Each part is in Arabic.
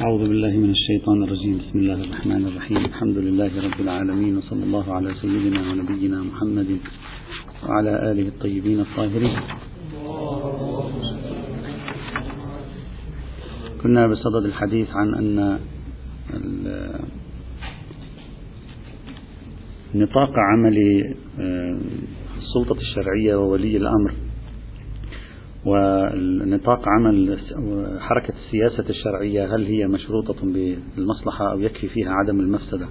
أعوذ بالله من الشيطان الرجيم. بسم الله الرحمن الرحيم. الحمد لله رب العالمين وصلى الله على سيدنا ونبينا محمد وعلى آله الطيبين الطاهرين. كنا بصدد الحديث عن أن نطاق عمل آه، السلطة الشرعية وولي الأمر ونطاق عمل حركة السياسة الشرعية هل هي مشروطة بالمصلحة أو يكفي فيها عدم المفسدة؟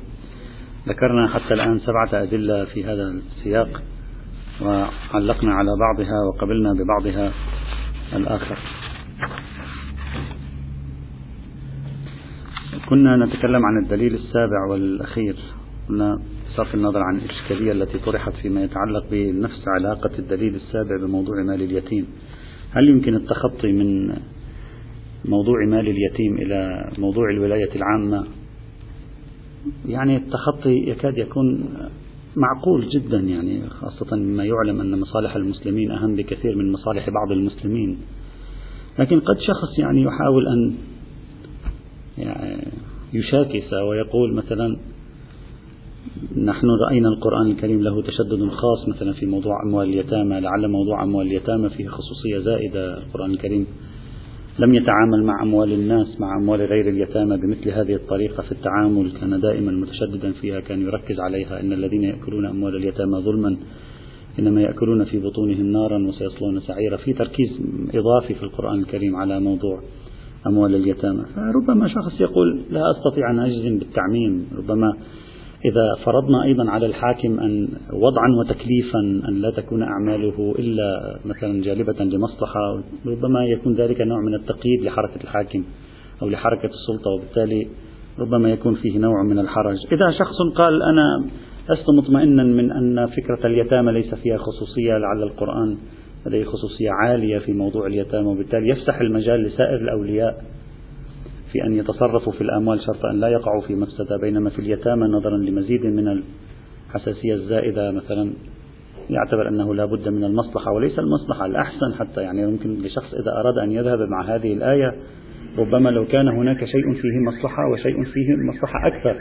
ذكرنا حتى الآن سبعة أدلة في هذا السياق وعلقنا على بعضها وقبلنا ببعضها الآخر. كنا نتكلم عن الدليل السابع والأخير. قلنا بصرف النظر عن الإشكالية التي طرحت فيما يتعلق بنفس علاقة الدليل السابع بموضوع مال اليتيم. هل يمكن التخطي من موضوع مال اليتيم إلى موضوع الولاية العامة؟ يعني التخطي يكاد يكون معقول جدا يعني خاصة مما يعلم أن مصالح المسلمين أهم بكثير من مصالح بعض المسلمين. لكن قد شخص يعني يحاول أن يعني يشاكس ويقول مثلا نحن رأينا القرآن الكريم له تشدد خاص مثلا في موضوع أموال اليتامى لعل موضوع أموال اليتامى فيه خصوصية زائدة. القرآن الكريم لم يتعامل مع أموال الناس مع أموال غير اليتامى بمثل هذه الطريقة في التعامل. كان دائما متشددا فيها كان يركز عليها. أن الذين يأكلون أموال اليتامى ظلما إنما يأكلون في بطونهم نارا وسيصلون سعيرا. في تركيز إضافي في القرآن الكريم على موضوع أموال اليتامى. فربما شخص يقول لا أستطيع أن أجزم بالتعميم. ربما إذا فرضنا أيضا على الحاكم أن وضعا وتكليفا أن لا تكون أعماله إلا مثلا جالبة لمصلحة ربما يكون ذلك نوع من التقييد لحركة الحاكم أو لحركة السلطة وبالتالي ربما يكون فيه نوع من الحرج. إذا شخص قال أنا لست مطمئنا من أن فكرة اليتامى ليس فيها خصوصية لعل القرآن لديه خصوصية عالية في موضوع اليتامى وبالتالي يفسح المجال لسائر الأولياء. في أن يتصرفوا في الأموال شرط أن لا يقعوا في مفسدة بينما في اليتامى نظرا لمزيد من الحساسية الزائدة مثلا يعتبر أنه لا بد من المصلحة وليس المصلحة الأحسن حتى يعني يمكن لشخص إذا أراد أن يذهب مع هذه الآية ربما لو كان هناك شيء فيه مصلحة وشيء فيه مصلحة أكثر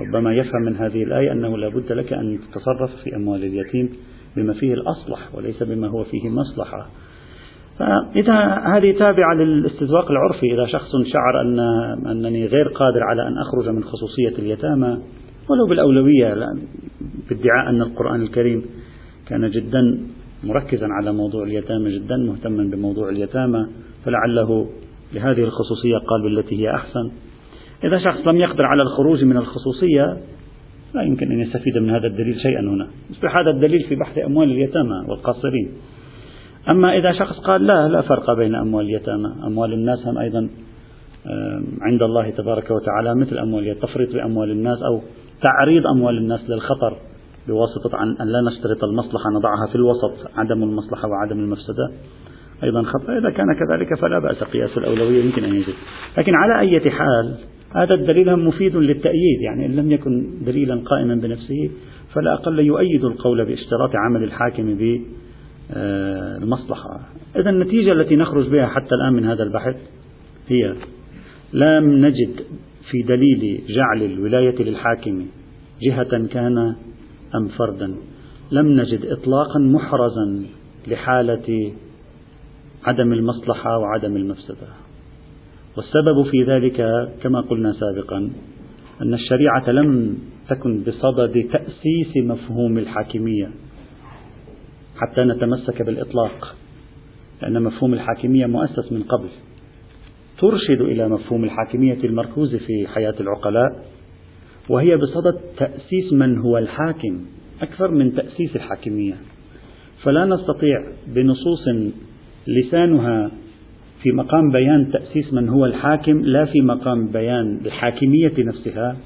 ربما يفهم من هذه الآية أنه لا بد لك أن تتصرف في أموال اليتيم بما فيه الأصلح وليس بما هو فيه مصلحة. فإذا هذه تابعة للاستذواق العرفي. إذا شخص شعر أن أنني غير قادر على أن أخرج من خصوصية اليتامى ولو بالأولوية بادعاء أن القرآن الكريم كان جدا مركزا على موضوع اليتامى جدا مهتما بموضوع اليتامى فلعله لهذه الخصوصية قال بالتي هي أحسن. إذا شخص لم يقدر على الخروج من الخصوصية لا يمكن أن يستفيد من هذا الدليل شيئا هنا. يصبح هذا الدليل في بحث أموال اليتامى والقاصرين. أما إذا شخص قال لا لا فرق بين أموال اليتامى. أموال الناس هم أيضا عند الله تبارك وتعالى مثل أموال التفريط بأموال الناس أو تعريض أموال الناس للخطر بواسطة عن أن لا نشترط المصلحة نضعها في الوسط عدم المصلحة وعدم المفسدة. أيضا خطأ. إذا كان كذلك فلا بأس قياس الأولوية يمكن أن يجد لكن على أي حال هذا الدليل مفيد للتأييد. يعني إن لم يكن دليلا قائما بنفسه فلا أقل يؤيد القول باشتراط عمل الحاكم المصلحة. إذا النتيجة التي نخرج بها حتى الآن من هذا البحث هي لم نجد في دليل جعل الولاية للحاكم جهة كان أم فردا. لم نجد إطلاقا محرزا لحالة عدم المصلحة وعدم المفسدة. والسبب في ذلك كما قلنا سابقا أن الشريعة لم تكن بصدد تأسيس مفهوم الحاكمية. حتى نتمسك بالإطلاق لأن مفهوم الحاكمية مؤسس من قبل. ترشد إلى مفهوم الحاكمية المركوز في حياة العقلاء وهي بصدد تأسيس من هو الحاكم أكثر من تأسيس الحاكمية. فلا نستطيع بنصوص لسانها في مقام بيان تأسيس من هو الحاكم لا في مقام بيان الحاكمية نفسها.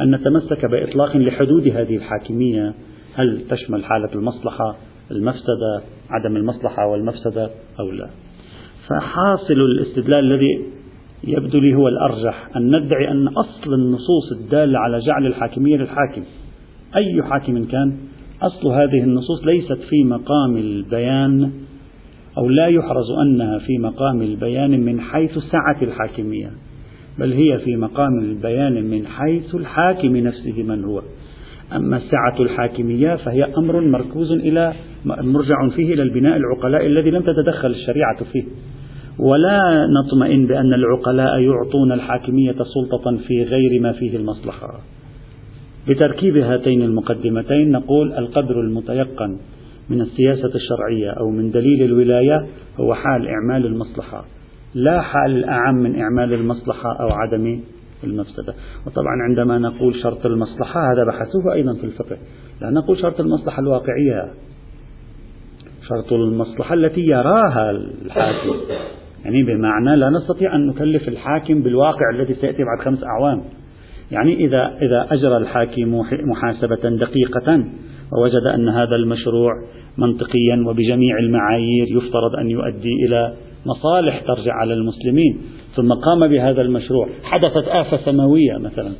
أن نتمسك بإطلاق لحدود هذه الحاكمية هل تشمل حالة المصلحة؟ المفسدة عدم المصلحة والمفسدة أو لا. فحاصل الاستدلال الذي يبدو لي هو الأرجح أن ندعي أن أصل النصوص الدالة على جعل الحاكمية للحاكم. أي حاكم كان أصل هذه النصوص ليست في مقام البيان أو لا يحرز أنها في مقام البيان من حيث سعة الحاكمية بل هي في مقام البيان من حيث الحاكم نفسه من هو. أما سعة الحاكمية فهي أمر مركوز إلى مرجع فيه إلى البناء العقلاء الذي لم تتدخل الشريعة فيه. ولا نطمئن بأن العقلاء يعطون الحاكمية سلطة في غير ما فيه المصلحة. بتركيب هاتين المقدمتين نقول القدر المتيقن من السياسة الشرعية أو من دليل الولاية هو حال إعمال المصلحة. لا حال الأعم من إعمال المصلحة أو عدم المفسدة. وطبعا عندما نقول شرط المصلحة هذا بحثوه أيضا في الفقه. لا نقول شرط المصلحة الواقعية. شرط المصلحة التي يراها الحاكم. يعني بمعنى لا نستطيع أن نكلف الحاكم بالواقع الذي سيأتي بعد خمس أعوام. يعني إذا إذا أجرى الحاكم محاسبة دقيقة ووجد أن هذا المشروع منطقيا وبجميع المعايير يفترض أن يؤدي إلى مصالح ترجع على المسلمين ثم قام بهذا المشروع حدثت آفة سماوية مثلا.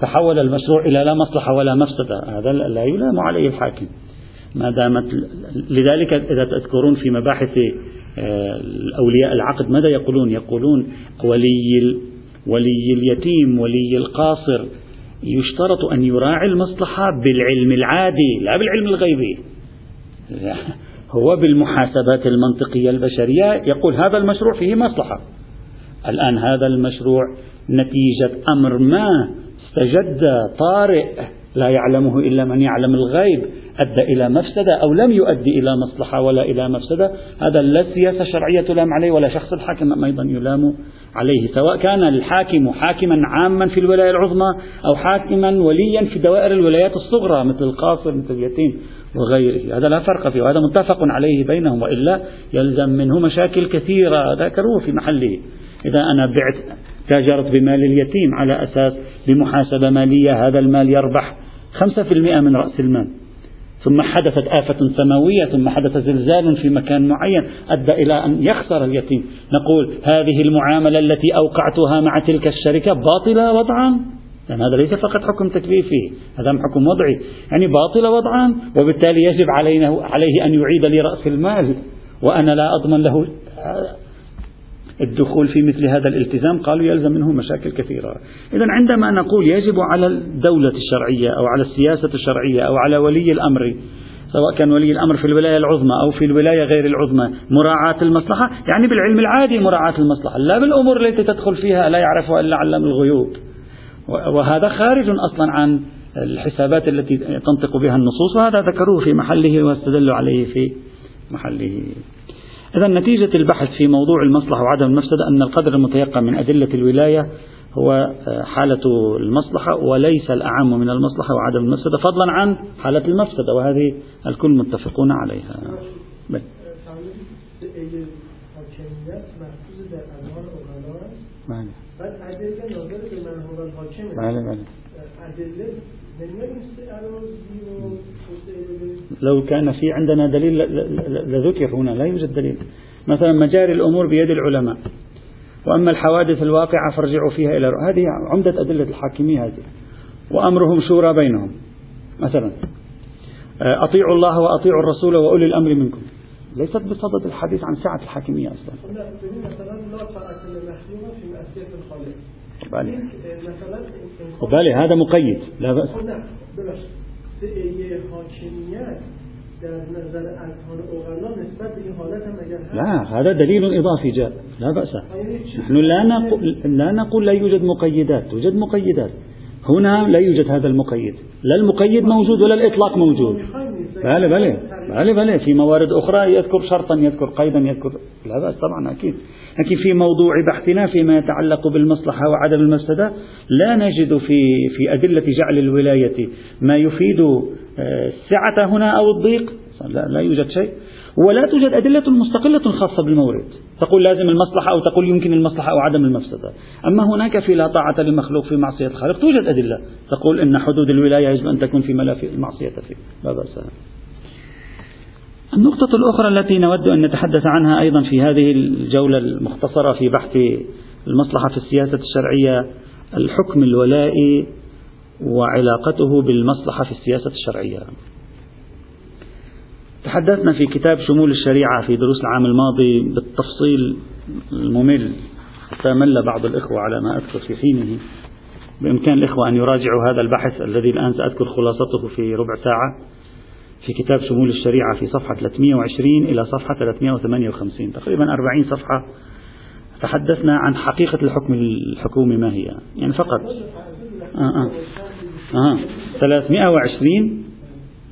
تحول المشروع إلى لا مصلحة ولا مفسدة هذا لا يلام عليه الحاكم. ما دامت لذلك إذا تذكرون في مباحث آه، أولياء العقد ماذا يقولون؟ يقولون ولي ولي اليتيم ولي القاصر. يشترط أن يراعي المصلحة بالعلم العادي لا بالعلم الغيبي. هو بالمحاسبات المنطقية البشرية يقول هذا المشروع فيه مصلحة. الآن هذا المشروع نتيجة أمر ما استجد طارئ لا يعلمه إلا من يعلم الغيب. أدى إلى مفسدة أو لم يؤدي إلى مصلحة ولا إلى مفسدة هذا لا سياسة شرعية تلام عليه ولا شخص الحاكم أيضا يلام عليه سواء كان الحاكم حاكما عاما في الولاية العظمى أو حاكما وليا في دوائر الولايات الصغرى مثل القاصر مثل اليتيم وغيره هذا لا فرق فيه وهذا متفق عليه بينهم وإلا يلزم منه مشاكل كثيرة ذكروه في محله. إذا أنا بعت تاجرت بمال اليتيم على أساس بمحاسبة مالية هذا المال يربح 5% من رأس المال. ثم حدثت آفة سماوية ثم حدث زلزال في مكان معين أدى إلى أن يخسر اليتيم. نقول هذه المعاملة التي أوقعتها مع تلك الشركة باطلة وضعا. لأن هذا ليس فقط حكم تكليفي هذا حكم وضعي. يعني باطلة وضعا. وبالتالي يجب علينا عليه أن يعيد لي رأس المال. وأنا لا أضمن له الدخول في مثل هذا الالتزام قالوا يلزم منه مشاكل كثيرة. إذا عندما نقول يجب على الدولة الشرعية أو على السياسة الشرعية أو على ولي الأمر سواء كان ولي الأمر في الولاية العظمى أو في الولاية غير العظمى مراعاة المصلحة يعني بالعلم العادي مراعاة المصلحة لا بالأمور التي تدخل فيها لا يعرفها إلا علام الغيوب. وهذا خارج أصلا عن الحسابات التي تنطق بها النصوص وهذا ذكروه في محله واستدلوا عليه في محله. إذا نتيجة البحث في موضوع المصلحة وعدم المفسدة أن القدر المتيقن من أدلة الولاية هو آه، حالة المصلحة وليس الأعم من المصلحة وعدم المفسدة فضلا عن حالة المفسدة وهذه الكل متفقون عليها. بل. بله بله لو كان في عندنا دليل لذكر هنا لا يوجد دليل. مثلا مجاري الأمور بيد العلماء. وأما الحوادث الواقعة فارجعوا فيها إلى هذه عمدة أدلة الحاكمية هذه. وأمرهم شورى بينهم. مثلا أطيعوا الله وأطيعوا الرسول وأولي الأمر منكم. ليست بصدد الحديث عن سعة الحاكمية أصلا. بالي هذا مقيد لا بأس. لا هذا دليل إضافي جاء لا بأس. نحن لا نقول لا نقول لا يوجد مقيدات توجد مقيدات هنا لا يوجد هذا المقيد لا المقيد موجود ولا الإطلاق موجود. بلى بلى بلى بلى في موارد أخرى يذكر شرطا يذكر قيدا يذكر لا بأس طبعا أكيد. لكن في موضوع بحثنا فيما يتعلق بالمصلحة وعدم المفسدة لا نجد في في أدلة جعل الولاية ما يفيد آه، السعة هنا أو الضيق لا, لا يوجد شيء. ولا توجد أدلة مستقلة خاصة بالمورد. تقول لازم المصلحة أو تقول يمكن المصلحة أو عدم المفسدة. أما هناك في لا طاعة لمخلوق في معصية الخالق توجد أدلة تقول إن حدود الولاية يجب أن تكون في ملافي المعصية فيه. لا بأس. النقطة الأخرى التي نود أن نتحدث عنها أيضا في هذه الجولة المختصرة في بحث المصلحة في السياسة الشرعية الحكم الولائي وعلاقته بالمصلحة في السياسة الشرعية. تحدثنا في كتاب شمول الشريعة في دروس العام الماضي بالتفصيل الممل حتى مل بعض الإخوة على ما أذكر في حينه بإمكان الإخوة أن يراجعوا هذا البحث الذي الآن سأذكر خلاصته في ربع ساعة في كتاب شمول الشريعة في صفحة 320 إلى صفحة 358 تقريبا 40 صفحة. تحدثنا عن حقيقة الحكم الحكومي ما هي؟ يعني فقط. آه آه. آه. 320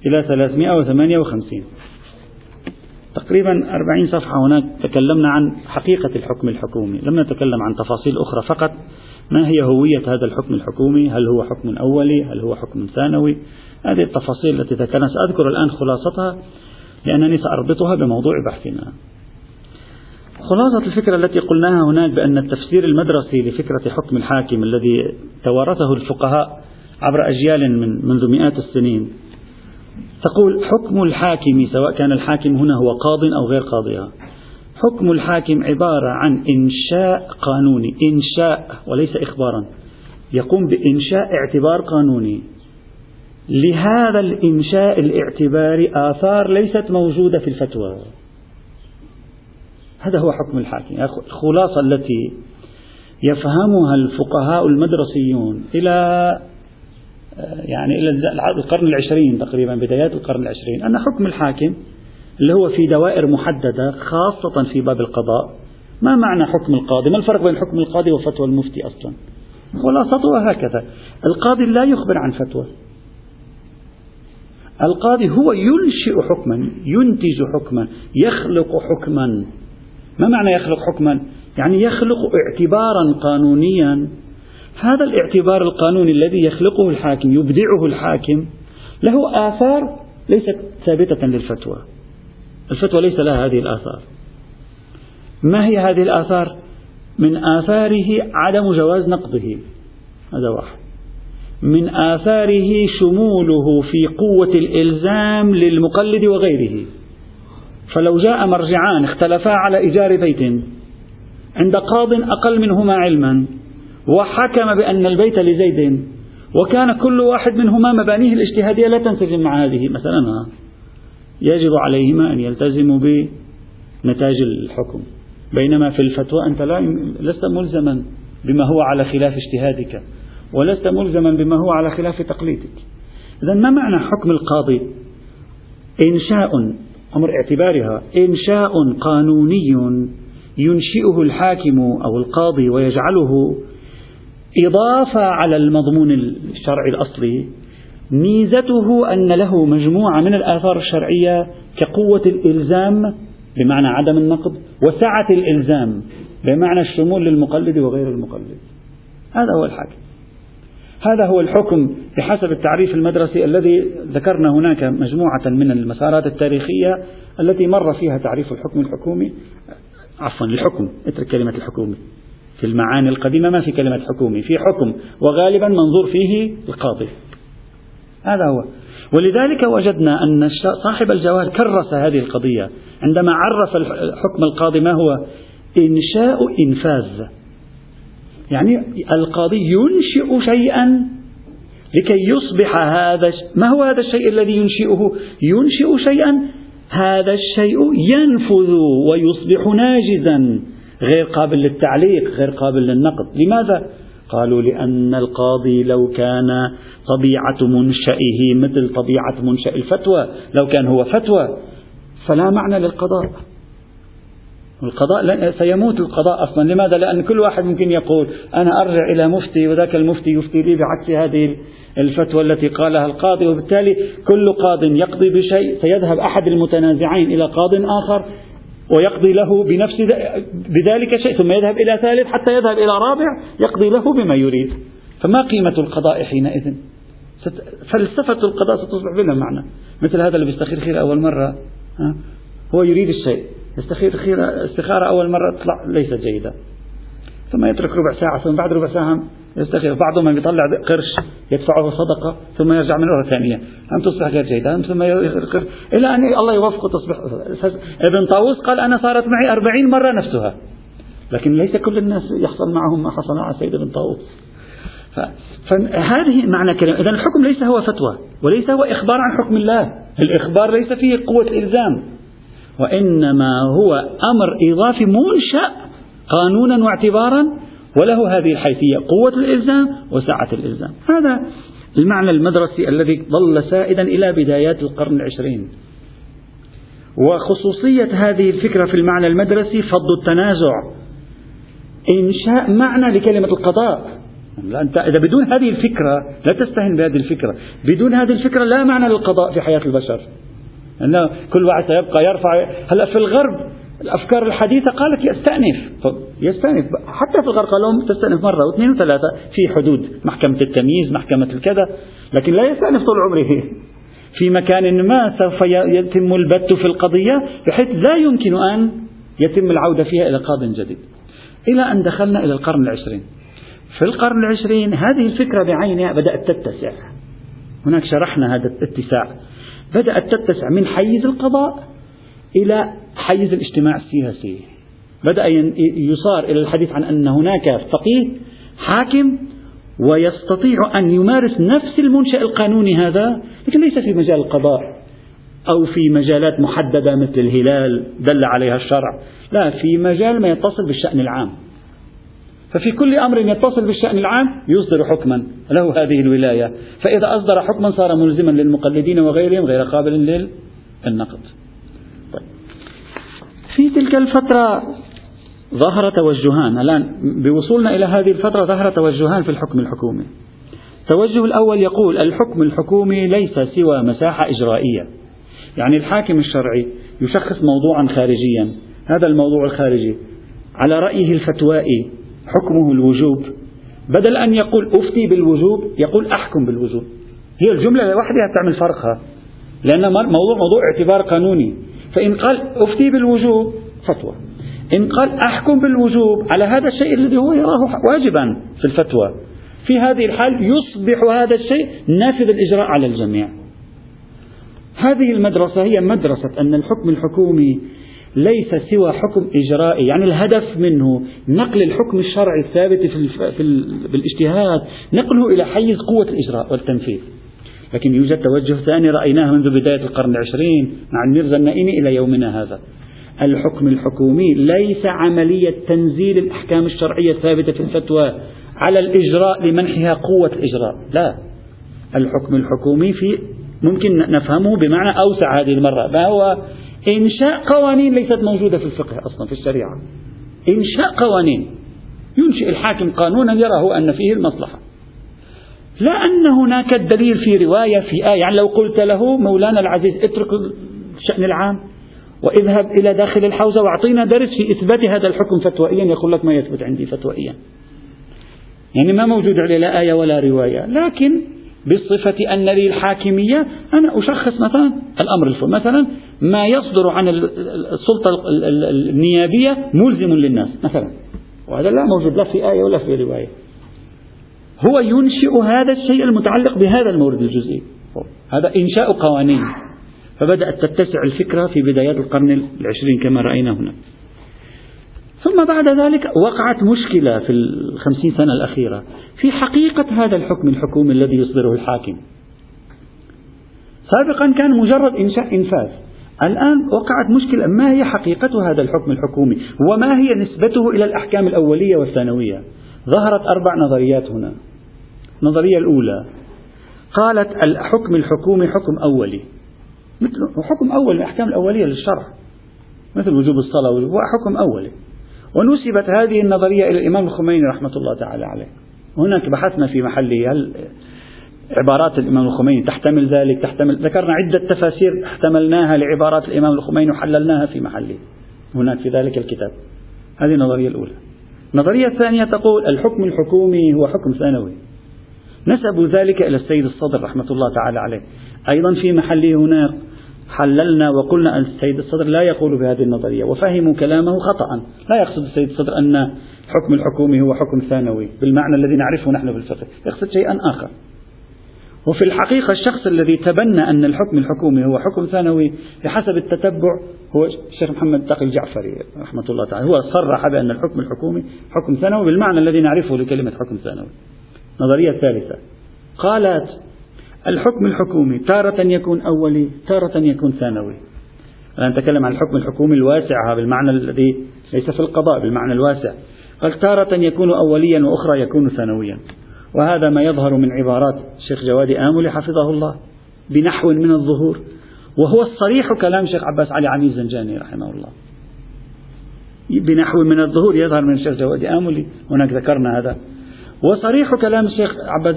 إلى 358 تقريبا 40 صفحة هناك تكلمنا عن حقيقة الحكم الحكومي. لم نتكلم عن تفاصيل أخرى فقط. ما هي هوية هذا الحكم الحكومي؟ هل هو حكم أولي؟ هل هو حكم ثانوي؟ هذه التفاصيل التي ذكرنا سأذكر الآن خلاصتها لأنني سأربطها بموضوع بحثنا. خلاصة الفكرة التي قلناها هناك بأن التفسير المدرسي لفكرة حكم الحاكم الذي توارثه الفقهاء عبر أجيال من منذ مئات السنين تقول حكم الحاكم سواء كان الحاكم هنا هو قاض أو غير قاضي حكم الحاكم عبارة عن إنشاء قانوني إنشاء وليس إخبارا يقوم بإنشاء اعتبار قانوني. لهذا الإنشاء الاعتباري آثار ليست موجودة في الفتوى. هذا هو حكم الحاكم. الخلاصة التي يفهمها الفقهاء المدرسيون إلى يعني إلى القرن العشرين تقريبا بدايات القرن العشرين أن حكم الحاكم اللي هو في دوائر محددة خاصة في باب القضاء ما معنى حكم القاضي؟ ما الفرق بين حكم القاضي وفتوى المفتي أصلا؟ خلاصتها هكذا. القاضي لا يخبر عن فتوى. القاضي هو ينشئ حكما ينتج حكما يخلق حكما. ما معنى يخلق حكما؟ يعني يخلق اعتبارا قانونيا. هذا الاعتبار القانوني الذي يخلقه الحاكم يبدعه الحاكم له آثار ليست ثابتة للفتوى. الفتوى ليس لها هذه الآثار. ما هي هذه الآثار؟ من آثاره عدم جواز نقضه. هذا واحد. من آثاره شموله في قوة الإلزام للمقلد وغيره. فلو جاء مرجعان اختلفا على إيجار بيت عند قاض أقل منهما علما وحكم بأن البيت لزيد وكان كل واحد منهما مبانيه الاجتهادية لا تنسجم مع هذه مثلا يجب عليهما أن يلتزموا بنتاج الحكم. بينما في الفتوى أنت لا لست ملزما بما هو على خلاف اجتهادك. ولست ملزما بما هو على خلاف تقليدك. إذا ما معنى حكم القاضي؟ إنشاء أمر اعتبارها إنشاء قانوني ينشئه الحاكم أو القاضي ويجعله إضافة على المضمون الشرعي الأصلي. ميزته أن له مجموعة من الآثار الشرعية كقوة الإلزام بمعنى عدم النقد وسعة الإلزام بمعنى الشمول للمقلد وغير المقلد. هذا هو الحاكم. هذا هو الحكم بحسب التعريف المدرسي الذي ذكرنا هناك مجموعة من المسارات التاريخية التي مر فيها تعريف الحكم الحكومي. عفوا الحكم اترك كلمة الحكومي في المعاني القديمة ما في كلمة حكومي في حكم وغالبا منظور فيه القاضي. هذا هو. ولذلك وجدنا أن صاحب الجواهر كرس هذه القضية. عندما عرف حكم القاضي ما هو؟ إنشاء إنفاذ. يعني القاضي ينشئ شيئا لكي يصبح هذا ما هو هذا الشيء الذي ينشئه؟ ينشئ شيئا هذا الشيء ينفذ ويصبح ناجزا غير قابل للتعليق غير قابل للنقد. لماذا؟ قالوا لأن القاضي لو كان طبيعة منشئه مثل طبيعة منشأ الفتوى لو كان هو فتوى فلا معنى للقضاء. القضاء سيموت القضاء أصلا. لماذا؟ لأن كل واحد ممكن يقول أنا أرجع إلى مفتي وذاك المفتي يفتي لي بعكس هذه الفتوى التي قالها القاضي. وبالتالي كل قاض يقضي بشيء سيذهب أحد المتنازعين إلى قاض آخر ويقضي له بنفس بذلك شيء ثم يذهب إلى ثالث حتى يذهب إلى رابع يقضي له بما يريد. فما قيمة القضاء حينئذ؟ فلسفة القضاء ستصبح بلا معنى. مثل هذا اللي بيستخير خير أول مرة هو يريد الشيء. يستخير خير استخارة أول مرة تطلع ليست جيدة. ثم يترك ربع ساعة ثم بعد ربع ساعة يستخير. بعضهم يطلع قرش يدفعه صدقة ثم يرجع من مرة ثانية هم تصبح غير جيدة؟ ثم إلى أن الله يوفقه تصبح ابن طاووس قال أنا صارت معي أربعين مرة نفسها. لكن ليس كل الناس يحصل معهم ما حصل مع السيد ابن طاووس. فهذه معنى كلمة إذا الحكم ليس هو فتوى وليس هو إخبار عن حكم الله. الإخبار ليس فيه قوة إلزام. وإنما هو أمر إضافي منشأ قانونا واعتبارا وله هذه الحيثية قوة الإلزام وسعة الإلزام. هذا المعنى المدرسي الذي ظل سائدا إلى بدايات القرن العشرين. وخصوصية هذه الفكرة في المعنى المدرسي فض التنازع. إنشاء معنى لكلمة القضاء. أنت إذا بدون هذه الفكرة لا تستهن بهذه الفكرة. بدون هذه الفكرة لا معنى للقضاء في حياة البشر. أن كل واحد سيبقى يرفع هلا في الغرب الأفكار الحديثة قالت يستأنف. يستأنف. حتى في الغرب قالوا تستأنف مرة واثنين وثلاثة. في حدود. محكمة التمييز محكمة الكذا. لكن لا يستأنف طول عمره. في مكان ما سوف يتم البت في القضية بحيث لا يمكن أن يتم العودة فيها إلى قاض جديد. إلى أن دخلنا إلى القرن العشرين. في القرن العشرين هذه الفكرة بعينها بدأت تتسع. هناك شرحنا هذا الاتساع. بدأت تتسع من حيز القضاء إلى حيز الاجتماع السياسي. بدأ يصار إلى الحديث عن أن هناك فقيه حاكم ويستطيع أن يمارس نفس المنشأ القانوني هذا لكن ليس في مجال القضاء أو في مجالات محددة مثل الهلال دل عليها الشرع لا في مجال ما يتصل بالشأن العام. ففي كل أمر يتصل بالشأن العام يصدر حكما له هذه الولاية. فإذا أصدر حكما صار ملزما للمقلدين وغيرهم غير قابل للنقد. طيب. في تلك الفترة ظهر توجهان. الآن بوصولنا إلى هذه الفترة ظهر توجهان في الحكم الحكومي. التوجه الأول يقول الحكم الحكومي ليس سوى مساحة إجرائية. يعني الحاكم الشرعي يشخص موضوعا خارجيا. هذا الموضوع الخارجي. على رأيه الفتوائي حكمه الوجوب. بدل أن يقول أفتي بالوجوب يقول أحكم بالوجوب. هي الجملة لوحدها تعمل فرقها. لأن موضوع موضوع اعتبار قانوني. فإن قال أفتي بالوجوب فتوى. إن قال أحكم بالوجوب على هذا الشيء الذي هو يراه واجبا في الفتوى. في هذه الحال يصبح هذا الشيء نافذ الإجراء على الجميع. هذه المدرسة هي مدرسة أن الحكم الحكومي ليس سوى حكم إجرائي. يعني الهدف منه نقل الحكم الشرعي الثابت في, في بالاجتهاد نقله إلى حيز قوة الإجراء والتنفيذ. لكن يوجد توجه ثاني رأيناه منذ بداية القرن العشرين مع الميرزا النائمي إلى يومنا هذا. الحكم الحكومي ليس عملية تنزيل الأحكام الشرعية الثابتة في الفتوى على الإجراء لمنحها قوة الإجراء. لا. الحكم الحكومي في ممكن نفهمه بمعنى أوسع هذه المرة. ما هو إنشاء قوانين ليست موجودة في الفقه أصلا في الشريعة. إنشاء قوانين. ينشئ الحاكم قانونا يراه أن فيه المصلحة. لا أن هناك الدليل في رواية في آية. يعني لو قلت له مولانا العزيز اترك الشأن العام واذهب إلى داخل الحوزة واعطينا درس في إثبات هذا الحكم فتوائيا يقول لك ما يثبت عندي فتوائيا. يعني ما موجود عليه لا آية ولا رواية. لكن بصفة أن لي الحاكمية أنا أشخص مثلا الأمر مثلا ما يصدر عن السلطة النيابية ملزم للناس مثلا. وهذا لا موجود لا في آية ولا في رواية. هو ينشئ هذا الشيء المتعلق بهذا المورد الجزئي. هذا إنشاء قوانين. فبدأت تتسع الفكرة في بدايات القرن العشرين كما رأينا هنا. ثم بعد ذلك وقعت مشكلة في الخمسين سنة الأخيرة في حقيقة هذا الحكم الحكومي الذي يصدره الحاكم. سابقا كان مجرد إنشاء إنفاذ. الآن وقعت مشكلة ما هي حقيقة هذا الحكم الحكومي؟ وما هي نسبته إلى الأحكام الأولية والثانوية؟ ظهرت أربع نظريات هنا. النظرية الأولى قالت الحكم الحكومي حكم أولي. مثل حكم أول الأحكام الأولية للشرع. مثل وجوب الصلاة هو حكم أولي. ونسبت هذه النظرية إلى الإمام الخميني رحمة الله تعالى عليه. هناك بحثنا في محله هل عبارات الإمام الخميني تحتمل ذلك تحتمل ذكرنا عدة تفاسير احتملناها لعبارات الإمام الخميني وحللناها في محله. هناك في ذلك الكتاب. هذه النظرية الأولى. النظرية الثانية تقول الحكم الحكومي هو حكم ثانوي. نسبوا ذلك إلى السيد الصدر رحمة الله تعالى عليه. أيضا في محله هناك حللنا وقلنا أن السيد الصدر لا يقول بهذه النظرية وفهموا كلامه خطأ. لا يقصد السيد الصدر أن حكم الحكومي هو حكم ثانوي بالمعنى الذي نعرفه نحن في الفقه. يقصد شيئا آخر. وفي الحقيقة الشخص الذي تبنى أن الحكم الحكومي هو حكم ثانوي بحسب التتبع هو الشيخ محمد تقي الجعفري رحمة الله تعالى. هو صرح بأن الحكم الحكومي حكم ثانوي بالمعنى الذي نعرفه لكلمة حكم ثانوي. النظرية الثالثة قالت الحكم الحكومي تارة يكون أولي تارة يكون ثانوي. الآن نتكلم عن الحكم الحكومي الواسع بالمعنى الذي ليس في القضاء بالمعنى الواسع. قال تارة يكون أوليا وأخرى يكون ثانويا. وهذا ما يظهر من عبارات الشيخ جوادي آملي حفظه الله بنحو من الظهور. وهو الصريح كلام الشيخ عباس علي عميد زنجاني رحمه الله. بنحو من الظهور يظهر من الشيخ جوادي آملي هناك ذكرنا هذا. وصريح كلام الشيخ عباس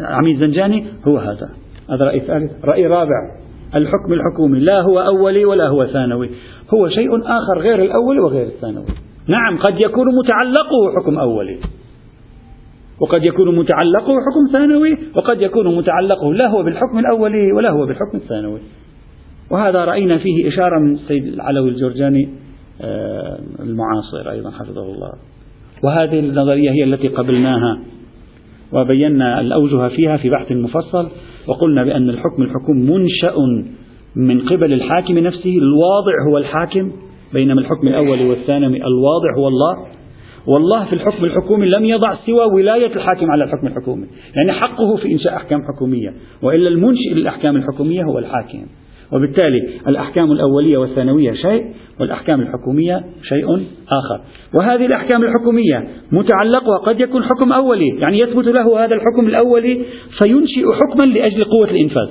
عميد زنجاني هو هذا. هذا رأي ثالث. رأي رابع. الحكم الحكومي. لا هو أولي ولا هو ثانوي. هو شيء آخر غير الأول وغير الثانوي. نعم قد يكون متعلقه حكم أولي. وقد يكون متعلقه حكم ثانوي وقد يكون متعلقه لا هو بالحكم الأولي ولا هو بالحكم الثانوي. وهذا رأينا فيه إشارة من السيد العلوي الجرجاني آه، المعاصر أيضا حفظه الله. وهذه النظرية هي التي قبلناها. وبينا الأوجه فيها في بحث مفصل وقلنا بأن الحكم الحكوم منشأ من قبل الحاكم نفسه الواضع هو الحاكم بينما الحكم الأول والثانوي الواضع هو الله. والله في الحكم الحكومي لم يضع سوى ولاية الحاكم على الحكم الحكومي يعني حقه في إنشاء أحكام حكومية وإلا المنشئ للأحكام الحكومية هو الحاكم. وبالتالي الأحكام الأولية والثانوية شيء والأحكام الحكومية شيء آخر. وهذه الأحكام الحكومية متعلقها قد يكون حكم أولي يعني يثبت له هذا الحكم الأولي فينشئ حكما لأجل قوة الإنفاذ.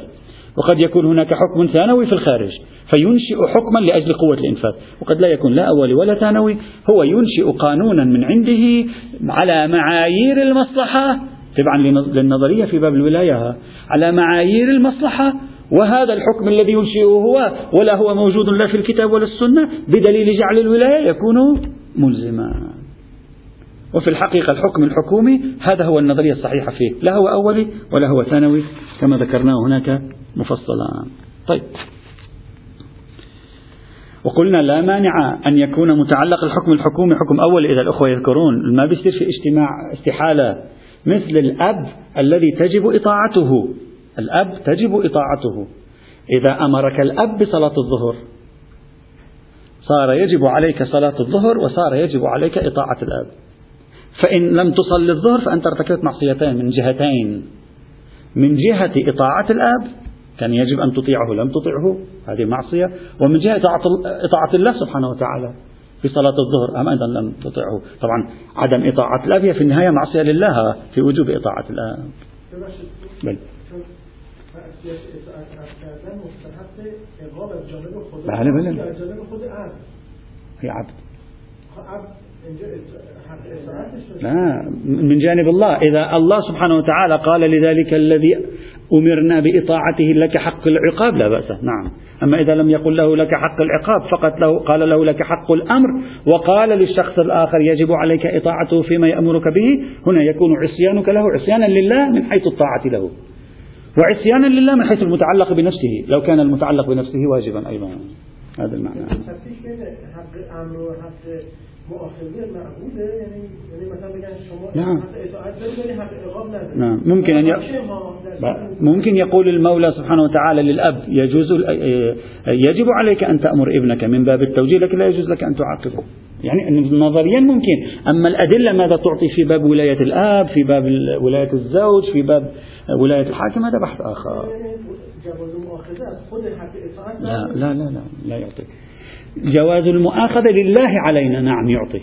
وقد يكون هناك حكم ثانوي في الخارج فينشئ حكما لأجل قوة الإنفاذ. وقد لا يكون لا أولي ولا ثانوي هو ينشئ قانونا من عنده على معايير المصلحة. تبعا للنظرية في باب الولاية على معايير المصلحة وهذا الحكم الذي ينشئه هو ولا هو موجود لا في الكتاب ولا السنة بدليل جعل الولاية يكون ملزما. وفي الحقيقة الحكم الحكومي هذا هو النظرية الصحيحة فيه لا هو أولي ولا هو ثانوي كما ذكرناه هناك مفصلا. طيب. وقلنا لا مانع أن يكون متعلق الحكم الحكومي حكم أول إذا الأخوة يذكرون ما بيصير في اجتماع استحالة مثل الأب الذي تجب إطاعته. الأب تجب إطاعته. إذا أمرك الأب بصلاة الظهر صار يجب عليك صلاة الظهر وصار يجب عليك إطاعة الأب. فإن لم تصل الظهر فأنت ارتكبت معصيتين من جهتين. من جهة إطاعة الأب كان يجب أن تطيعه لم تطيعه هذه معصية. ومن جهة إطاعة الله سبحانه وتعالى في صلاة الظهر أم أيضا لم تطيعه. طبعا عدم إطاعة الأب هي في النهاية معصية لله في وجوب إطاعة الأب. بل. بله بله. في عبد. لا من جانب الله. إذا الله سبحانه وتعالى قال لذلك الذي أمرنا بإطاعته لك حق العقاب لا بأس. نعم. أما إذا لم يقل له لك حق العقاب فقط له قال له لك حق الأمر وقال للشخص الآخر يجب عليك إطاعته فيما يأمرك به هنا يكون عصيانك له عصيانا لله من حيث الطاعة له. وعصيانا لله من حيث المتعلق بنفسه لو كان المتعلق بنفسه واجبا أيضا. هذا المعنى. نعم نعم ممكن أن. ممكن يقول المولى سبحانه وتعالى للأب يجوز يجب عليك أن تأمر ابنك من باب التوجيه لكن لا يجوز لك أن تعاقبه. يعني نظريا ممكن أما الأدلة ماذا تعطي في باب ولاية الأب في باب ولاية الزوج في باب ولاية الحاكم هذا بحث آخر. لا لا لا لا, لا يعطي جواز المؤاخذة لله علينا نعم يعطي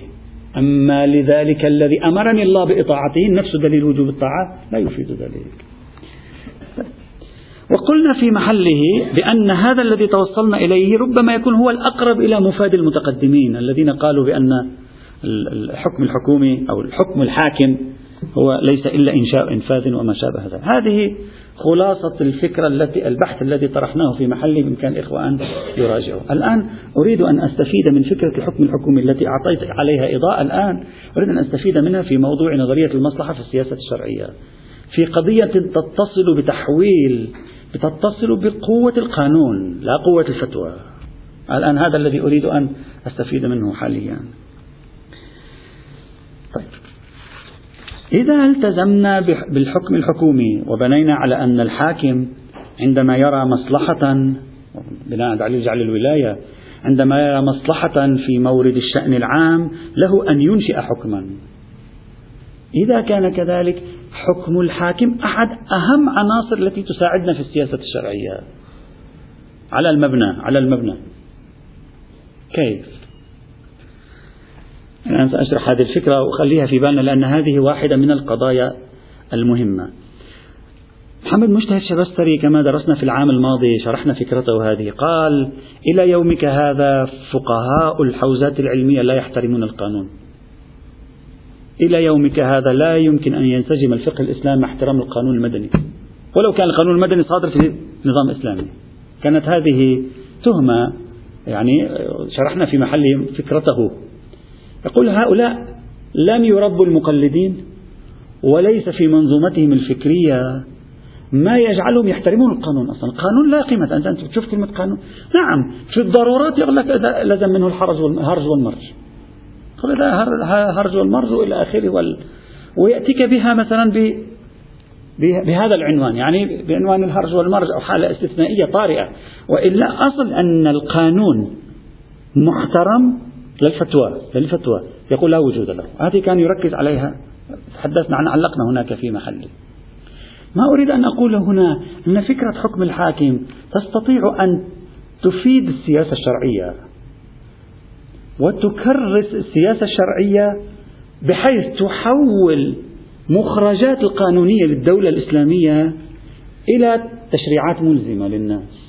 أما لذلك الذي أمرني الله بإطاعته نفس دليل وجوب الطاعة لا يفيد ذلك. وقلنا في محله بأن هذا الذي توصلنا إليه ربما يكون هو الأقرب إلى مفاد المتقدمين الذين قالوا بأن الحكم الحكومي أو الحكم الحاكم هو ليس إلا إنشاء إنفاذ وما شابه ذلك. هذه خلاصة الفكرة التي البحث الذي طرحناه في محله بإمكان الإخوة أن يراجعوا الآن أريد أن أستفيد من فكرة الحكم الحكومي التي أعطيت عليها إضاءة. الآن أريد أن أستفيد منها في موضوع نظرية المصلحة في السياسة الشرعية. في قضية تتصل بتحويل تتصل بقوة القانون لا قوة الفتوى. الآن هذا الذي أريد أن أستفيد منه حاليا. إذا التزمنا بالحكم الحكومي وبنينا على أن الحاكم عندما يرى مصلحة بناء على جعل الولاية عندما يرى مصلحة في مورد الشأن العام له أن ينشئ حكما. إذا كان كذلك حكم الحاكم أحد أهم عناصر التي تساعدنا في السياسة الشرعية. على المبنى على المبنى. كيف؟ أنا سأشرح هذه الفكرة وأخليها في بالنا لأن هذه واحدة من القضايا المهمة. محمد مجتهد شبستري كما درسنا في العام الماضي شرحنا فكرته هذه. قال إلى يومك هذا فقهاء الحوزات العلمية لا يحترمون القانون. إلى يومك هذا لا يمكن أن ينسجم الفقه الإسلامي مع احترام القانون المدني. ولو كان القانون المدني صادر في نظام إسلامي. كانت هذه تهمة يعني شرحنا في محل فكرته. يقول هؤلاء لم يربوا المقلدين وليس في منظومتهم الفكرية ما يجعلهم يحترمون القانون أصلا. القانون لا قيمة. أنت, تشوف كلمة قانون. نعم في الضرورات يقول لك لازم منه الحرج والهرج والمرج. قل هرج والمرج إلى آخره وال... ويأتيك بها مثلا ب... بهذا العنوان. يعني بعنوان الهرج والمرج أو حالة استثنائية طارئة. وإلا أصل أن القانون محترم للفتوى للفتوى يقول لا وجود له. هذه كان يركز عليها. تحدثنا عن علقنا هناك في محله. ما أريد أن أقول هنا أن فكرة حكم الحاكم تستطيع أن تفيد السياسة الشرعية وتكرس السياسة الشرعية بحيث تحول مخرجات القانونية للدولة الإسلامية إلى تشريعات ملزمة للناس.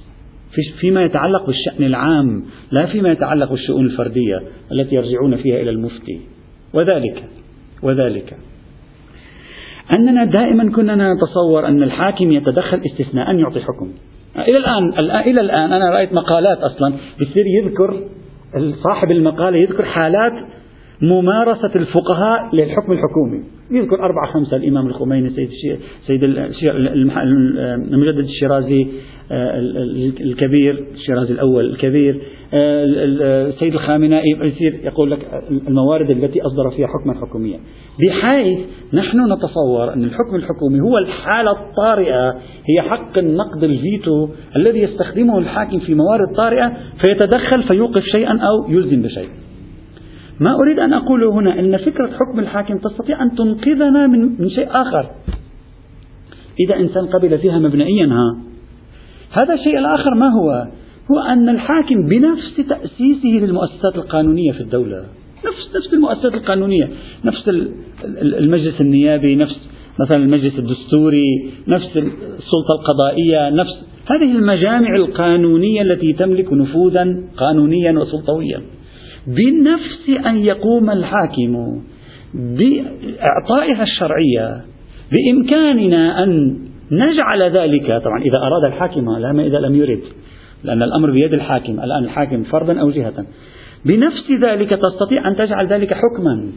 فيما يتعلق بالشأن العام لا فيما يتعلق بالشؤون الفردية التي يرجعون فيها إلى المفتي. وذلك وذلك. أننا دائما كنا نتصور أن الحاكم يتدخل استثناء يعطي حكم. إلى الآن إلى الآن أنا رأيت مقالات أصلا بيصير يذكر صاحب المقالة يذكر حالات ممارسة الفقهاء للحكم الحكومي. يذكر أربعة خمسة الإمام الخميني سيد سيد المجدد الشيرازي آه، الكبير الشيرازي الأول الكبير آه، السيد الخامنائي يصير يقول لك الموارد التي أصدر فيها حكما حكوميا. بحيث نحن نتصور أن الحكم الحكومي هو الحالة الطارئة هي حق النقد الفيتو الذي يستخدمه الحاكم في موارد طارئة فيتدخل فيوقف شيئا أو يلزم بشيء. ما أريد أن أقوله هنا أن فكرة حكم الحاكم تستطيع أن تنقذنا من, شيء آخر. إذا إنسان قبل فيها مبنئيا ها. هذا الشيء الآخر ما هو؟ هو أن الحاكم بنفس تأسيسه للمؤسسات القانونية في الدولة. نفس نفس المؤسسات القانونية. نفس المجلس النيابي نفس مثلا المجلس الدستوري نفس السلطة القضائية نفس هذه المجامع القانونية التي تملك نفوذا قانونيا وسلطويا. بنفس أن يقوم الحاكم بإعطائها الشرعية بإمكاننا أن نجعل ذلك. طبعا إذا أراد الحاكم لا إذا لم يرد لأن الأمر بيد الحاكم الآن الحاكم فردا أو جهة. بنفس ذلك تستطيع أن تجعل ذلك حكما.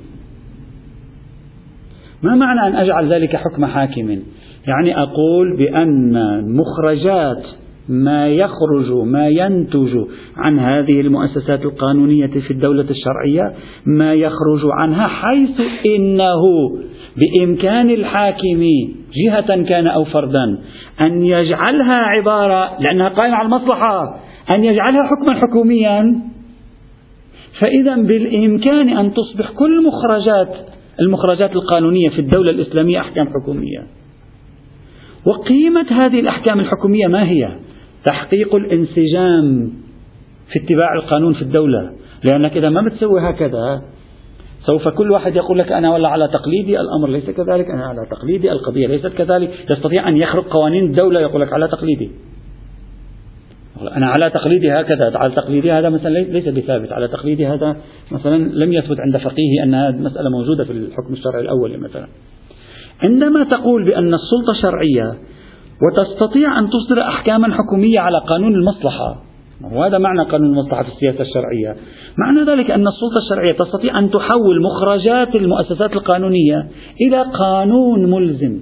ما معنى أن أجعل ذلك حكم حاكم؟ يعني أقول بأن مخرجات ما يخرج ما ينتج عن هذه المؤسسات القانونية في الدولة الشرعية ما يخرج عنها حيث إنه بإمكان الحاكم جهة كان أو فردا أن يجعلها عبارة لأنها قائمة على المصلحة أن يجعلها حكما حكوميا فإذا بالإمكان أن تصبح كل مخرجات المخرجات القانونية في الدولة الإسلامية أحكام حكومية وقيمة هذه الأحكام الحكومية ما هي؟ تحقيق الانسجام في اتباع القانون في الدولة. لأنك إذا ما بتسوي هكذا سوف كل واحد يقول لك أنا ولا على تقليدي الأمر ليس كذلك أنا على تقليدي القضية ليست كذلك. يستطيع أن يخرق قوانين الدولة يقول لك على تقليدي. أنا على تقليدي هكذا على تقليدي هذا مثلا ليس بثابت. على تقليدي هذا مثلا لم يثبت عند فقيه أن هذه مسألة موجودة في الحكم الشرعي الأول مثلا. عندما تقول بأن السلطة شرعية وتستطيع أن تصدر أحكاما حكومية على قانون المصلحة. وهذا معنى قانون المصلحة في السياسة الشرعية؟ معنى ذلك أن السلطة الشرعية تستطيع أن تحول مخرجات المؤسسات القانونية إلى قانون ملزم.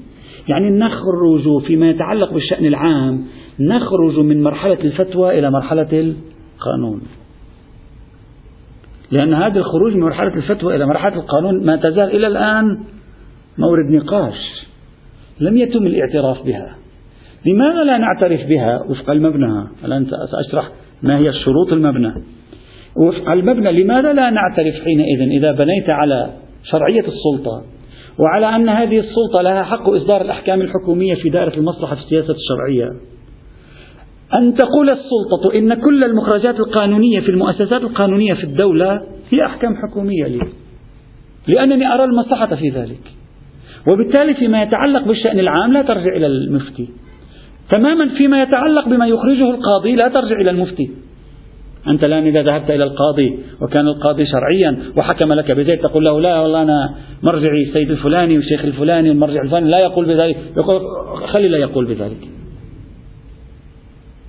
يعني نخرج فيما يتعلق بالشأن العام نخرج من مرحلة الفتوى إلى مرحلة القانون. لأن هذا الخروج من مرحلة الفتوى إلى مرحلة القانون ما تزال إلى الآن مورد نقاش لم يتم الاعتراف بها. لماذا لا نعترف بها؟ وفق المبنى الآن سأشرح ما هي الشروط المبنى. وفق المبنى لماذا لا نعترف حينئذ إذا بنيت على شرعية السلطة؟ وعلى أن هذه السلطة لها حق إصدار الأحكام الحكومية في دائرة المصلحة في السياسة الشرعية. أن تقول السلطة إن كل المخرجات القانونية في المؤسسات القانونية في الدولة هي أحكام حكومية لي. لأنني أرى المصلحة في ذلك. وبالتالي فيما يتعلق بالشأن العام لا ترجع إلى المفتي. تماما فيما يتعلق بما يخرجه القاضي لا ترجع إلى المفتي. أنت الآن إذا ذهبت إلى القاضي وكان القاضي شرعيا وحكم لك بزيت تقول له لا والله أنا مرجعي السيد الفلاني والشيخ الفلاني والمرجع الفلاني لا يقول بذلك يقول خلي لا يقول بذلك.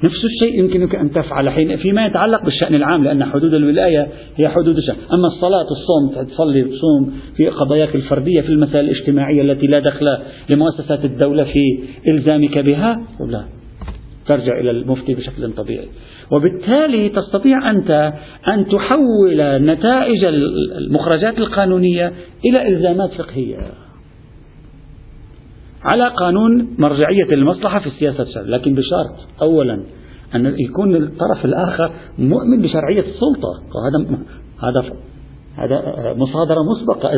نفس الشيء يمكنك أن تفعل حين فيما يتعلق بالشأن العام لأن حدود الولاية هي حدود الشأن. أما الصلاة الصوم تصلي تصوم في قضاياك الفردية في المسائل الاجتماعية التي لا دخل لمؤسسات الدولة في إلزامك بها لا. ترجع إلى المفتي بشكل طبيعي. وبالتالي تستطيع أنت أن تحول نتائج المخرجات القانونية إلى إلزامات فقهية. على قانون مرجعية المصلحة في السياسة الشرعية. لكن بشرط أولا أن يكون الطرف الآخر مؤمن بشرعية السلطة. وهذا هذا هذا مصادرة مسبقة.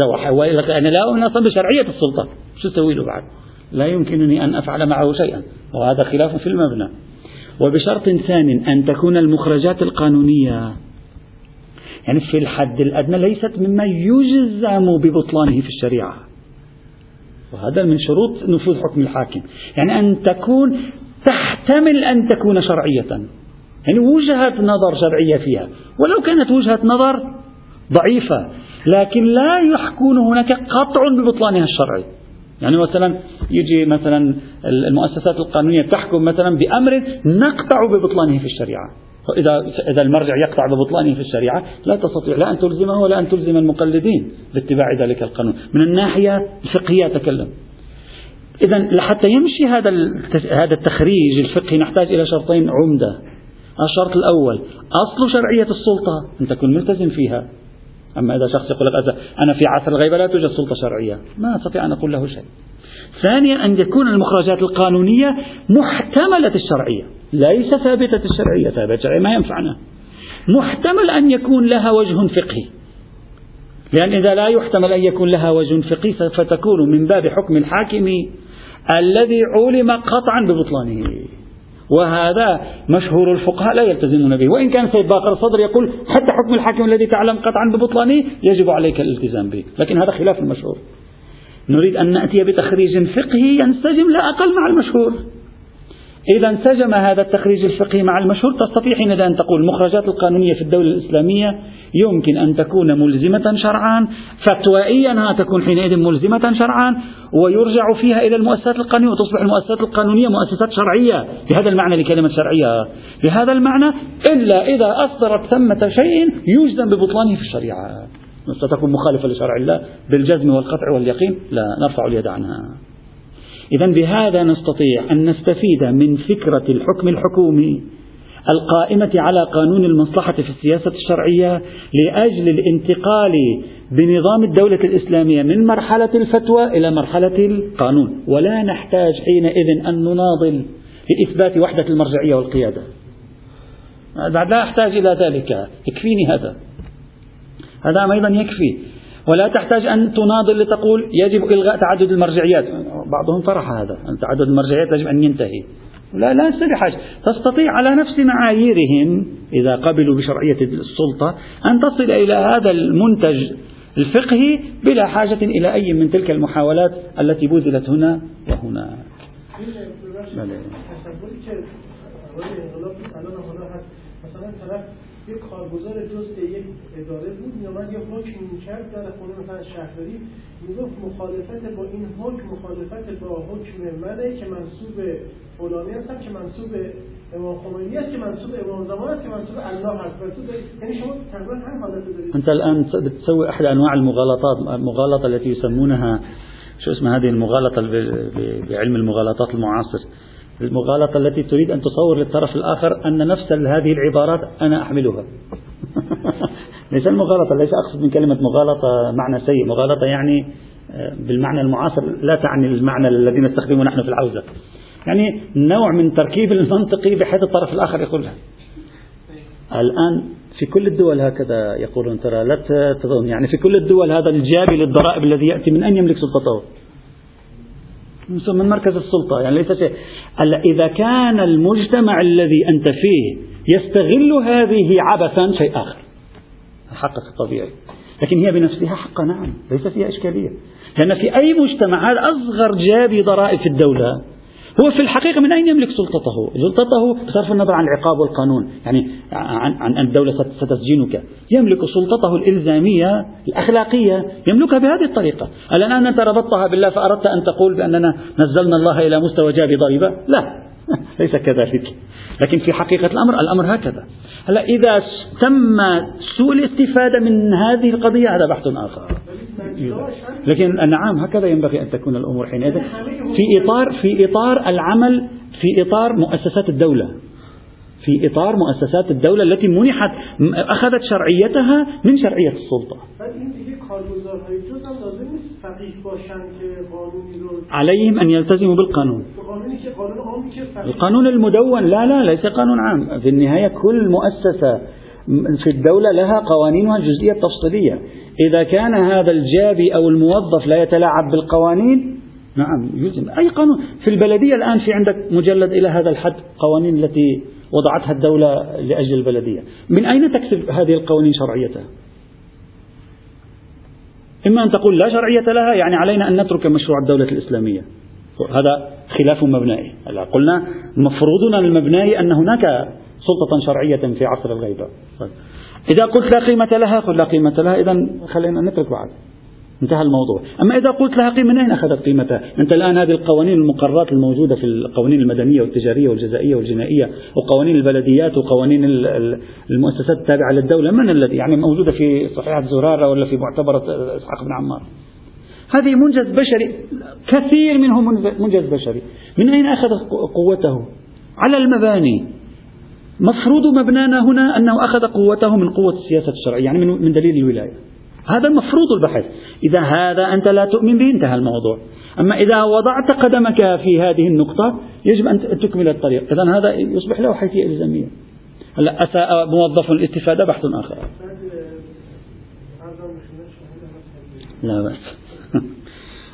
أنا لا أؤمن أصلا بشرعية السلطة. شو أسوي له بعد؟ لا يمكنني أن أفعل معه شيئا. وهذا خلاف في المبنى. وبشرط ثان أن تكون المخرجات القانونية. يعني في الحد الأدنى ليست مما يجزم ببطلانه في الشريعة. وهذا من شروط نفوذ حكم الحاكم. يعني أن تكون تحتمل أن تكون شرعية. يعني وجهة نظر شرعية فيها. ولو كانت وجهة نظر ضعيفة لكن لا يكون هناك قطع ببطلانها الشرعي. يعني مثلا يجي مثلا المؤسسات القانونية تحكم مثلا بأمر نقطع ببطلانه في الشريعة. إذا إذا المرجع يقطع ببطلانه في الشريعة لا تستطيع لا أن تلزمه ولا أن تلزم المقلدين باتباع ذلك القانون. من الناحية الفقهية أتكلم. إذا لحتى يمشي هذا هذا التخريج الفقهي نحتاج إلى شرطين عمدة. الشرط الأول أصل شرعية السلطة أن تكون ملتزم فيها. أما إذا شخص يقول لك أنا في عصر الغيبة لا توجد سلطة شرعية. ما أستطيع أن أقول له شيء. ثانيا أن يكون المخرجات القانونية محتملة الشرعية ليس ثابتة الشرعية ثابتة الشرعية ما ينفعنا. محتمل أن يكون لها وجه فقهي. لأن إذا لا يحتمل أن يكون لها وجه فقهي فتكون من باب حكم الحاكم الذي علم قطعا ببطلانه. وهذا مشهور الفقهاء لا يلتزمون به. وإن كان سيد باقر الصدر يقول حتى حكم الحاكم الذي تعلم قطعا ببطلانه يجب عليك الالتزام به. لكن هذا خلاف المشهور نريد أن نأتي بتخريج فقهي ينسجم لا أقل مع المشهور. إذا انسجم هذا التخريج الفقهي مع المشهور تستطيع حينئذ أن تقول المخرجات القانونية في الدولة الإسلامية يمكن أن تكون ملزمة شرعا فتوائيا تكون حينئذ ملزمة شرعا ويرجع فيها إلى المؤسسات القانونية وتصبح المؤسسات القانونية مؤسسات شرعية. بهذا المعنى لكلمة شرعية. بهذا المعنى إلا إذا أصدرت ثمة شيء يجزم ببطلانه في الشريعة. ستكون مخالفة لشرع الله بالجزم والقطع واليقين؟ لا نرفع اليد عنها. إذا بهذا نستطيع أن نستفيد من فكرة الحكم الحكومي القائمة على قانون المصلحة في السياسة الشرعية لأجل الانتقال بنظام الدولة الإسلامية من مرحلة الفتوى إلى مرحلة القانون. ولا نحتاج حينئذ أن نناضل لإثبات وحدة المرجعية والقيادة. لا أحتاج إلى ذلك. يكفيني هذا. هذا أيضا يكفي. ولا تحتاج أن تناضل لتقول يجب إلغاء تعدد المرجعيات. بعضهم طرح هذا أن تعدد المرجعيات يجب أن ينتهي. لا لا بحاجة تستطيع على نفس معاييرهم إذا قبلوا بشرعية السلطة أن تصل إلى هذا المنتج الفقهي بلا حاجة إلى أي من تلك المحاولات التي بذلت هنا وهناك یک کارگزار جزء یک اداره بود میامد یه حکم می‌کرد در خونه مثلا شهرداری می‌گفت مخالفت با این حکم مخالفت با حکم منه که منصوب فلانی هستم که منصوب امام خمینی است که منصوب امام زمان است که منصوب الله هست. یعنی شما تقریبا هم حالت دارید. انت الان بتسوي احد انواع المغالطات المغالطه التي يسمونها شو اسمها هذه؟ المغالطه بعلم المغالطات المعاصر. المغالطة التي تريد أن تصور للطرف الآخر أن نفس هذه العبارات أنا أحملها. ليس المغالطة ليس أقصد من كلمة مغالطة معنى سيء. مغالطة يعني آه، بالمعنى المعاصر لا تعني المعنى الذي نستخدمه نحن في العوزة يعني نوع من تركيب المنطقي بحيث الطرف الآخر يقولها الآن في كل الدول هكذا يقولون ترى لا تظن. يعني في كل الدول هذا الجابي للضرائب الذي يأتي من أين يملك سلطته. من مركز السلطة. يعني ليس شيء. إذا كان المجتمع الذي أنت فيه يستغل هذه عبثا شيء آخر. حقك الطبيعي لكن هي بنفسها حق نعم ليس فيها إشكالية. لأن في أي مجتمع هذا أصغر جابي ضرائب في الدولة هو في الحقيقة من أين يملك سلطته؟ سلطته بصرف النظر عن العقاب والقانون يعني عن, عن الدولة ستسجنك. يملك سلطته الإلزامية الأخلاقية يملكها بهذه الطريقة. الآن أنت ربطتها بالله فأردت أن تقول بأننا نزلنا الله إلى مستوى جاب ضريبة؟ لا. ليس كذلك. لكن في حقيقة الأمر الأمر هكذا. هلا إذا تم سوء الاستفادة من هذه القضية هذا بحث آخر. لكن نعم هكذا ينبغي أن تكون الأمور حينئذ. في إطار في إطار العمل في إطار مؤسسات الدولة. في إطار مؤسسات الدولة التي منحت أخذت شرعيتها من شرعية السلطة. عليهم أن يلتزموا بالقانون. القانون المدون. لا لا ليس قانون عام. في النهاية كل مؤسسة في الدولة لها قوانينها الجزئية التفصيلية. إذا كان هذا الجابي أو الموظف لا يتلاعب بالقوانين نعم يلزم أي قانون؟ في البلدية الآن في عندك مجلد إلى هذا الحد قوانين التي وضعتها الدولة لأجل البلدية. من أين تكسب هذه القوانين شرعيتها؟ إما أن تقول لا شرعية لها يعني علينا أن نترك مشروع الدولة الإسلامية. هذا خلاف مبنائي. هلا قلنا مفروضنا المبنائي أن هناك سلطة شرعية في عصر الغيبة. طيب. إذا قلت لا قيمة لها قل لا قيمة لها. إذا خلينا نترك بعد انتهى الموضوع. أما إذا قلت لها قيمة من أين أخذت قيمتها؟ أنت الآن هذه القوانين المقررات الموجودة في القوانين المدنية والتجارية والجزائية والجنائية وقوانين البلديات وقوانين المؤسسات التابعة للدولة. من الذي؟ يعني موجودة في صحيحة زرارة ولا في معتبرة إسحاق بن عمار. هذه منجز بشري. كثير منه منجز بشري. من أين أخذ قوته؟ على المباني. مفروض مبنانا هنا أنه أخذ قوته من قوة السياسة الشرعية يعني من دليل الولاية. هذا مفروض البحث. إذا هذا أنت لا تؤمن به انتهى الموضوع. أما إذا وضعت قدمك في هذه النقطة يجب أن تكمل الطريق. إذا هذا يصبح له حيثية إلزامية. هلا أساء موظف الاستفادة بحث آخر. لا بأس.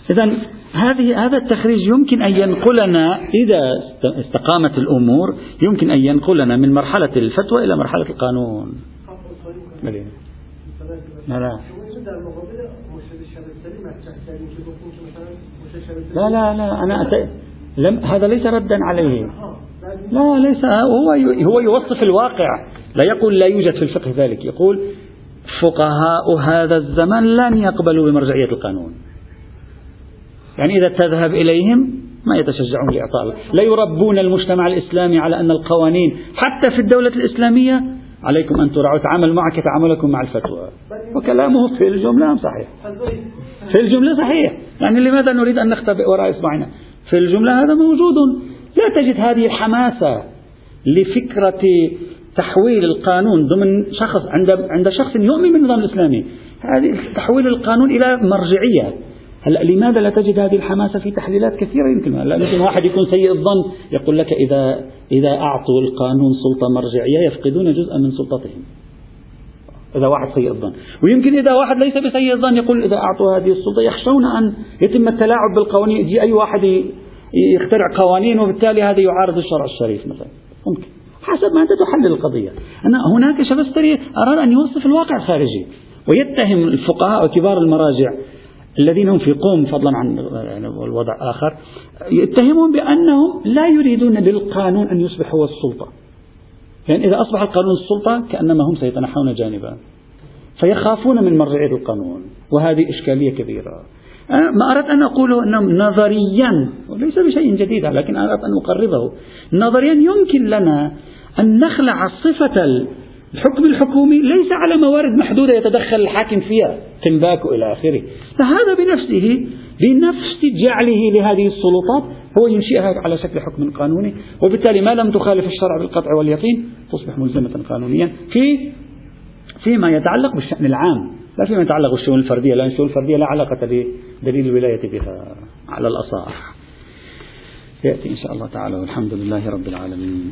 إذا هذه هذا التخريج يمكن أن ينقلنا إذا استقامت الأمور يمكن أن ينقلنا من مرحلة الفتوى إلى مرحلة القانون. لا لا. لا لا أنا أت... لم هذا ليس ردا عليه. لا ليس هو هو يوصف الواقع. لا يقول لا يوجد في الفقه ذلك. يقول فقهاء هذا الزمن لن يقبلوا بمرجعية القانون. يعني إذا تذهب إليهم ما يتشجعون لإعطاء لا يربون المجتمع الإسلامي على أن القوانين حتى في الدولة الإسلامية عليكم أن ترعوا تعامل معك كتعاملكم مع الفتوى. وكلامه في الجملة صحيح. في الجملة صحيح. يعني لماذا نريد أن نختبئ وراء إصبعنا؟ في الجملة هذا موجود. لا تجد هذه الحماسة لفكرة تحويل القانون ضمن شخص عند عند شخص يؤمن بالنظام الإسلامي. هذه تحويل القانون إلى مرجعية. هلا لماذا لا تجد هذه الحماسة في تحليلات كثيرة؟ يمكن هلا يمكن واحد يكون سيء الظن. يقول لك إذا إذا أعطوا القانون سلطة مرجعية يفقدون جزءا من سلطتهم. إذا واحد سيء الظن. ويمكن إذا واحد ليس بسيء الظن يقول إذا أعطوا هذه السلطة يخشون أن يتم التلاعب بالقوانين. يجي أي واحد يخترع قوانين وبالتالي هذا يعارض الشرع الشريف مثلا. ممكن. حسب ما أنت تحلل القضية. أنا هناك شبستري أراد أن يوصف الواقع الخارجي ويتهم الفقهاء وكبار المراجع الذين هم في قوم فضلا عن الوضع آخر يتهمون بأنهم لا يريدون للقانون أن يصبح هو السلطة. يعني إذا أصبح القانون السلطة كأنما هم سيتنحون جانبا. فيخافون من مرجعية القانون وهذه إشكالية كبيرة. أنا ما أردت أن أقوله أنه نظريا وليس بشيء جديد لكن أردت أن أقربه. نظريا يمكن لنا أن نخلع صفة الحكم الحكومي ليس على موارد محدودة يتدخل الحاكم فيها. تنباك إلى آخره. فهذا بنفسه بنفس جعله لهذه السلطات هو ينشئها على شكل حكم قانوني. وبالتالي ما لم تخالف الشرع بالقطع واليقين تصبح ملزمة قانونيا في فيما يتعلق بالشأن العام. لا فيما يتعلق بالشؤون الفردية لأن الشؤون الفردية لا علاقة بدليل الولاية بها على الأصح يأتي إن شاء الله تعالى والحمد لله رب العالمين.